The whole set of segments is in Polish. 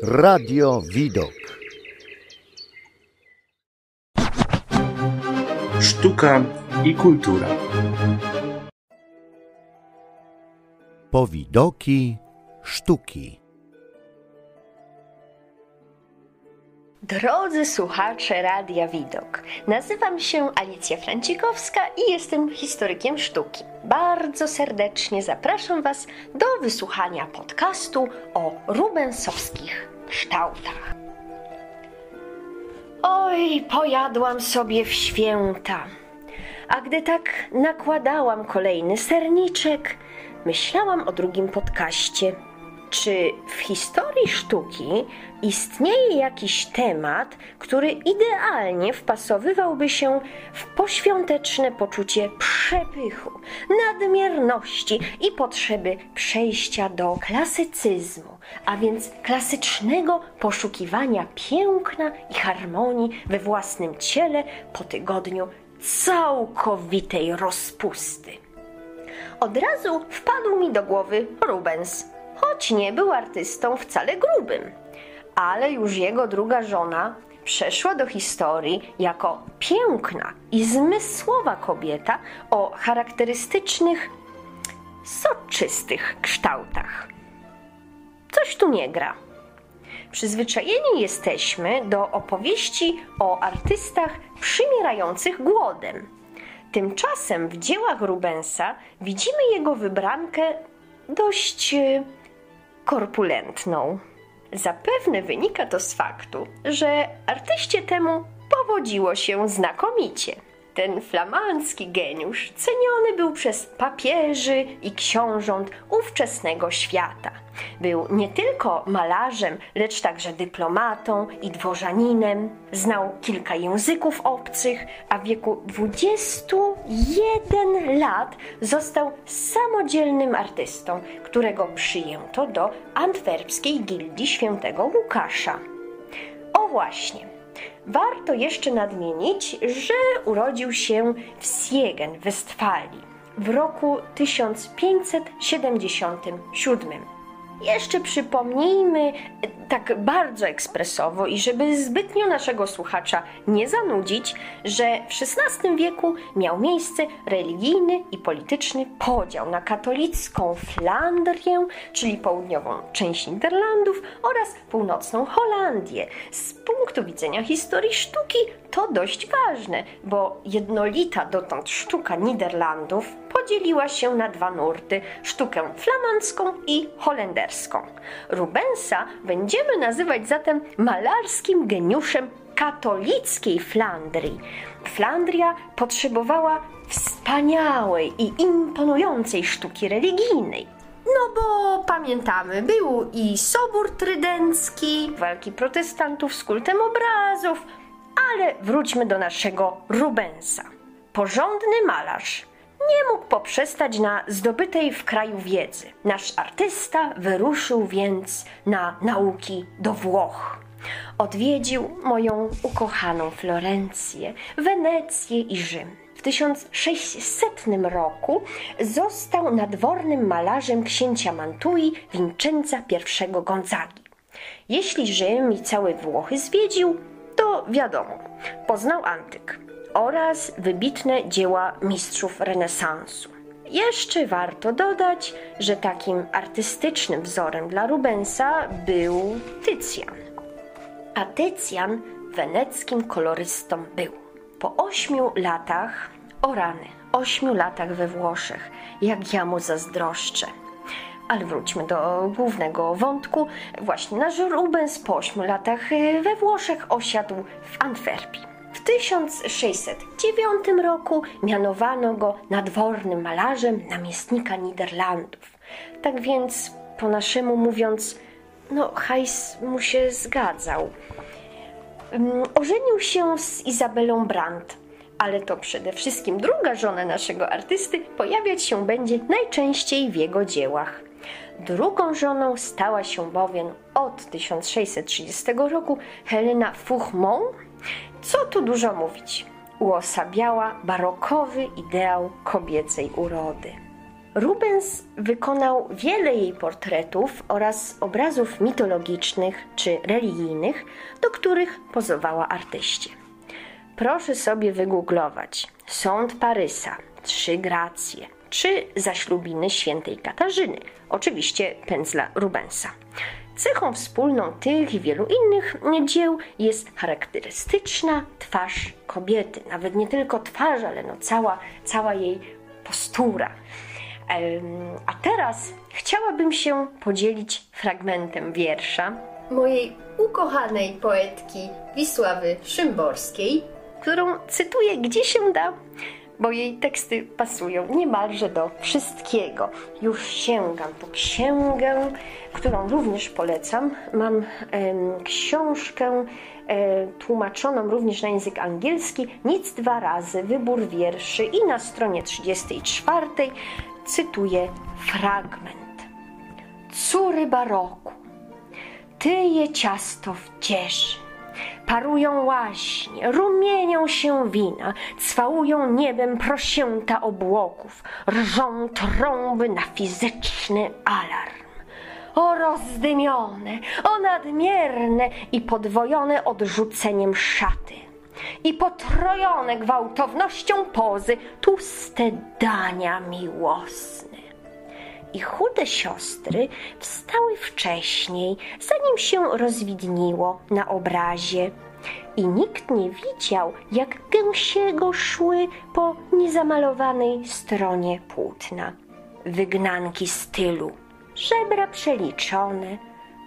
Radio Widok. Sztuka i kultura. Powidoki sztuki. Drodzy słuchacze Radia Widok, nazywam się Alicja Francikowska i jestem historykiem sztuki. Bardzo serdecznie zapraszam Was do wysłuchania podcastu o rubensowskich kształtach. Oj, pojadłam sobie w święta. A gdy tak nakładałam kolejny serniczek, myślałam o drugim podcaście – czy w historii sztuki istnieje jakiś temat, który idealnie wpasowywałby się w poświąteczne poczucie przepychu, nadmierności i potrzeby przejścia do klasycyzmu, a więc klasycznego poszukiwania piękna i harmonii we własnym ciele po tygodniu całkowitej rozpusty? Od razu wpadł mi do głowy Rubens choć nie był artystą wcale grubym. Ale już jego druga żona przeszła do historii jako piękna i zmysłowa kobieta o charakterystycznych, soczystych kształtach. Coś tu nie gra. Przyzwyczajeni jesteśmy do opowieści o artystach przymierających głodem. Tymczasem w dziełach Rubensa widzimy jego wybrankę dość e, korpulentną. Zapewne wynika to z faktu, że artyście temu powodziło się znakomicie. Ten flamandzki geniusz ceniony był przez papieży i książąt ówczesnego świata. Był nie tylko malarzem, lecz także dyplomatą i dworzaninem. Znał kilka języków obcych, a w wieku 21 lat został samodzielnym artystą, którego przyjęto do antwerpskiej gildii świętego Łukasza. O właśnie, Warto jeszcze nadmienić, że urodził się w Siegen Westfalii w roku 1577. Jeszcze przypomnijmy tak bardzo ekspresowo i żeby zbytnio naszego słuchacza nie zanudzić, że w XVI wieku miał miejsce religijny i polityczny podział na katolicką Flandrię, czyli południową część Niderlandów oraz północną Holandię. Z punktu widzenia historii sztuki to dość ważne, bo jednolita dotąd sztuka Niderlandów podzieliła się na dwa nurty: sztukę flamandzką i holenderską. Rubensa będziemy nazywać zatem malarskim geniuszem katolickiej Flandrii. Flandria potrzebowała wspaniałej i imponującej sztuki religijnej. No bo pamiętamy, był i Sobór Trydencki, walki protestantów z kultem obrazów, ale wróćmy do naszego Rubensa. Porządny malarz, nie mógł poprzestać na zdobytej w kraju wiedzy. Nasz artysta wyruszył więc na nauki do Włoch. Odwiedził moją ukochaną Florencję, Wenecję i Rzym. W 1600 roku został nadwornym malarzem księcia Mantui Vincenza I Gonzagi. Jeśli Rzym i całe Włochy zwiedził, to wiadomo, poznał antyk oraz wybitne dzieła mistrzów renesansu. Jeszcze warto dodać, że takim artystycznym wzorem dla Rubensa był Tycjan. A Tycjan weneckim kolorystą był. Po ośmiu latach, o rany, ośmiu latach we Włoszech, jak ja mu zazdroszczę. Ale wróćmy do głównego wątku. Właśnie nasz Rubens po ośmiu latach we Włoszech osiadł w Antwerpii. W 1609 roku mianowano go nadwornym malarzem namiestnika Niderlandów. Tak więc, po naszemu mówiąc, no hajs mu się zgadzał. Mm, ożenił się z Izabelą Brandt, ale to przede wszystkim druga żona naszego artysty pojawiać się będzie najczęściej w jego dziełach. Drugą żoną stała się bowiem od 1630 roku Helena Fouchemont, co tu dużo mówić, uosabiała barokowy ideał kobiecej urody. Rubens wykonał wiele jej portretów oraz obrazów mitologicznych czy religijnych, do których pozowała artyście. Proszę sobie wygooglować Sąd Parysa, Trzy Gracje czy Zaślubiny Świętej Katarzyny, oczywiście pędzla Rubensa. Cechą wspólną tych i wielu innych dzieł jest charakterystyczna twarz kobiety. Nawet nie tylko twarz, ale no cała, cała jej postura. A teraz chciałabym się podzielić fragmentem wiersza mojej ukochanej poetki Wisławy Szymborskiej, którą cytuję gdzie się da, bo jej teksty pasują niemalże do wszystkiego. Już sięgam po księgę, którą również polecam. Mam e, książkę e, tłumaczoną również na język angielski, nic dwa razy, wybór wierszy i na stronie 34 cytuję fragment. Córy baroku, ty je ciasto wcieszy Parują łaśnie, rumienią się wina, cwałują niebem prosięta obłoków, rżą trąby na fizyczny alarm. O rozdymione, o nadmierne i podwojone odrzuceniem szaty i potrojone gwałtownością pozy tłuste dania miłosne. I chude siostry wstały wcześniej, zanim się rozwidniło na obrazie. I nikt nie widział, jak gęsiego szły po niezamalowanej stronie płótna. Wygnanki stylu, żebra przeliczone,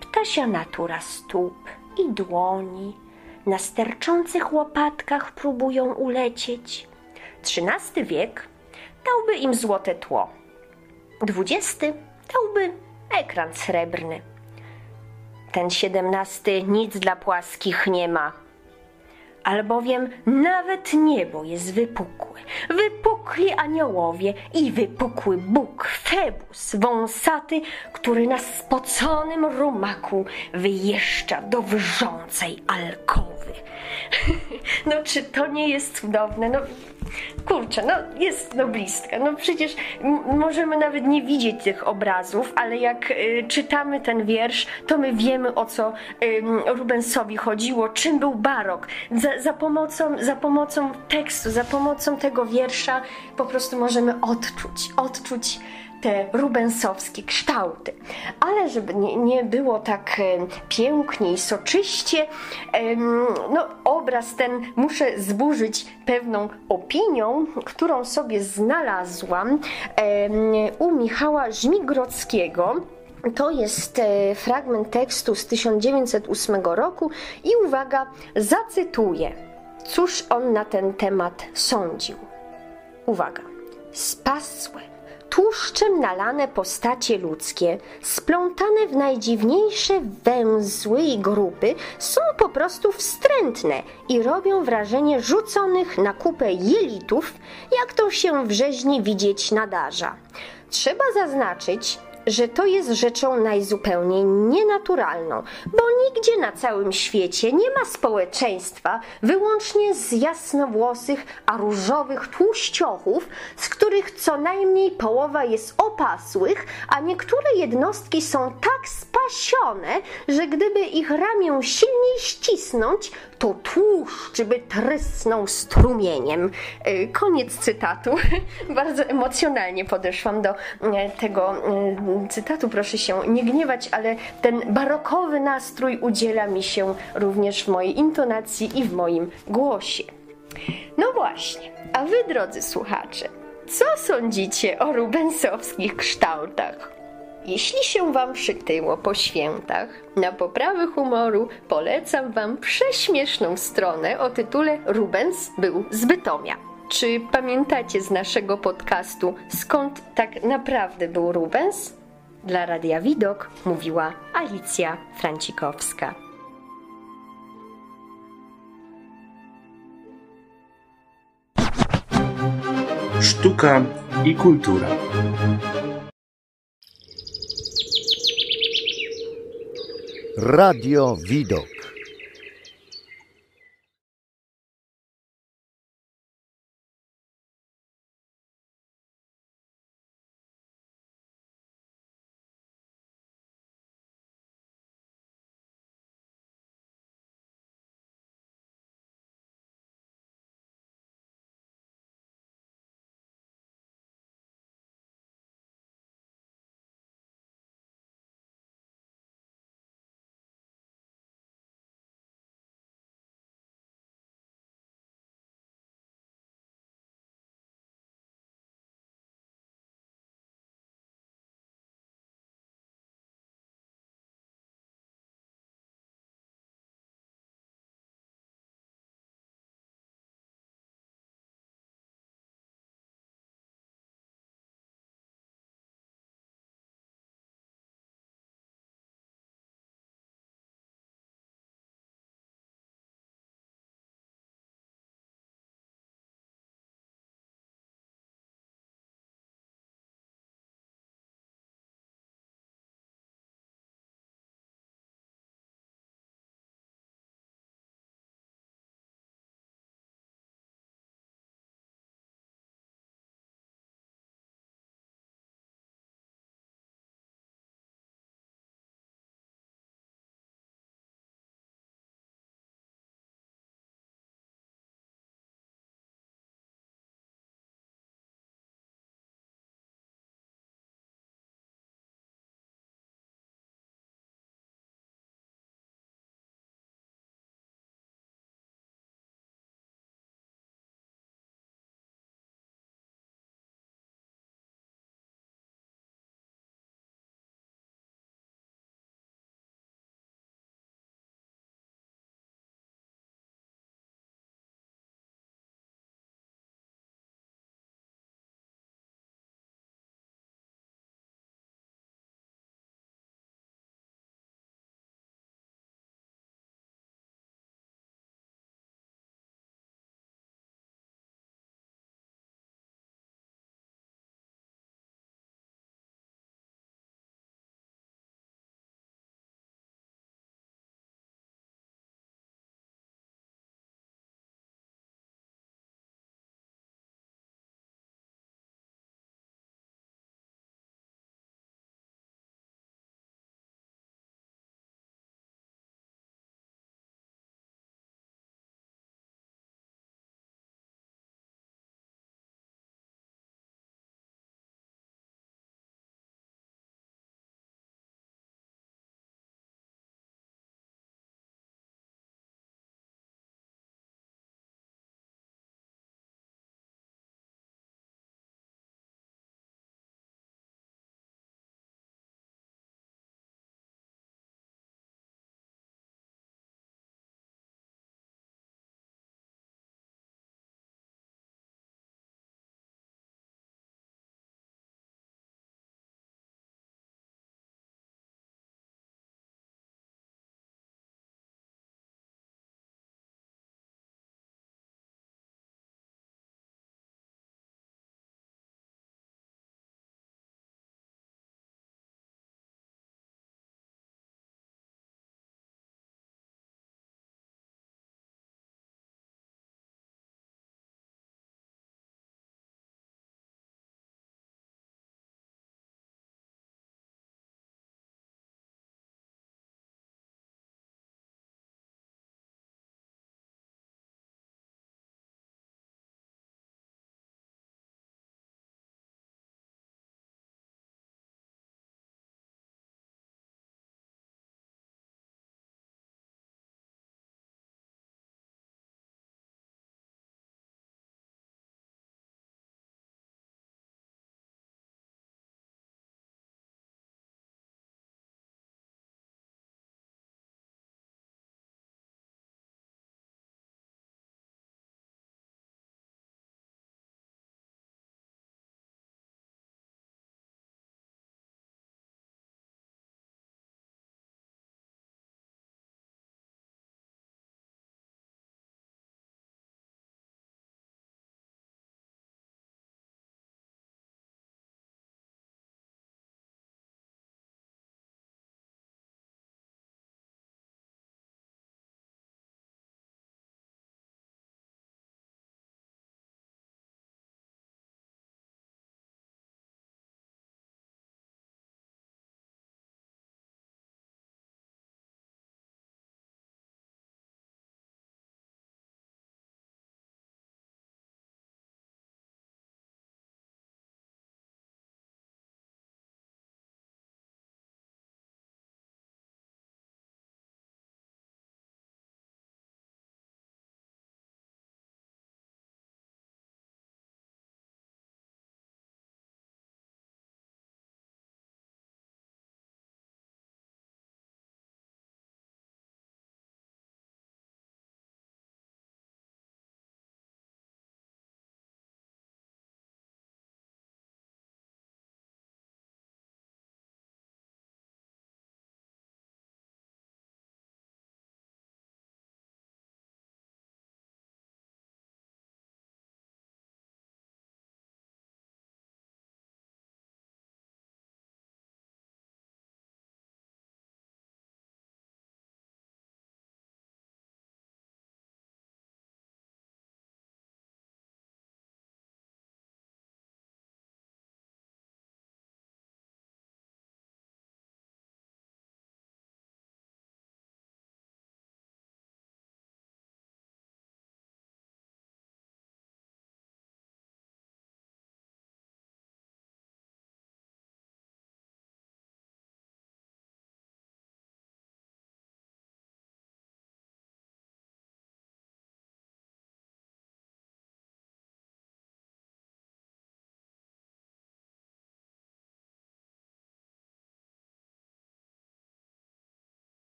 ptasia natura stóp i dłoni, na sterczących łopatkach próbują ulecieć. XIII wiek dałby im złote tło Dwudziesty dałby ekran srebrny. Ten siedemnasty nic dla płaskich nie ma. Albowiem nawet niebo jest wypukłe, wypukli aniołowie i wypukły Bóg Febus, wąsaty, który na spoconym rumaku wyjeżdża do wrzącej alkowy. No czy to nie jest cudowne? No kurczę, no jest noblistka. No przecież możemy nawet nie widzieć tych obrazów, ale jak y, czytamy ten wiersz, to my wiemy o co y, Rubensowi chodziło, czym był barok. Za, za, pomocą, za pomocą tekstu, za pomocą tego wiersza po prostu możemy odczuć, odczuć te rubensowskie kształty. Ale żeby nie, nie było tak e, pięknie i soczyście, no, obraz ten muszę zburzyć pewną opinią, którą sobie znalazłam u Michała Żmigrodzkiego. To jest e, fragment tekstu z 1908 roku i uwaga, zacytuję. Cóż on na ten temat sądził? Uwaga. Spasłe tłuszczem nalane postacie ludzkie, splątane w najdziwniejsze węzły i grupy, są po prostu wstrętne i robią wrażenie rzuconych na kupę jelitów, jak to się w rzeźni widzieć nadarza. Trzeba zaznaczyć, że to jest rzeczą najzupełniej nienaturalną, bo nigdzie na całym świecie nie ma społeczeństwa wyłącznie z jasnowłosych, a różowych tłuściochów, z których co najmniej połowa jest opasłych, a niektóre jednostki są tak że gdyby ich ramię silniej ścisnąć, to tłuszcz by trysnął strumieniem. E, koniec cytatu. Bardzo emocjonalnie podeszłam do e, tego e, cytatu, proszę się nie gniewać, ale ten barokowy nastrój udziela mi się również w mojej intonacji i w moim głosie. No właśnie, a wy drodzy słuchacze, co sądzicie o rubensowskich kształtach? Jeśli się Wam przytyło po świętach, na poprawę humoru polecam Wam prześmieszną stronę o tytule Rubens był z Bytomia. Czy pamiętacie z naszego podcastu skąd tak naprawdę był Rubens? Dla Radia Widok mówiła Alicja Francikowska. Sztuka i kultura. Radio Widok.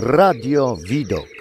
Radio Widok.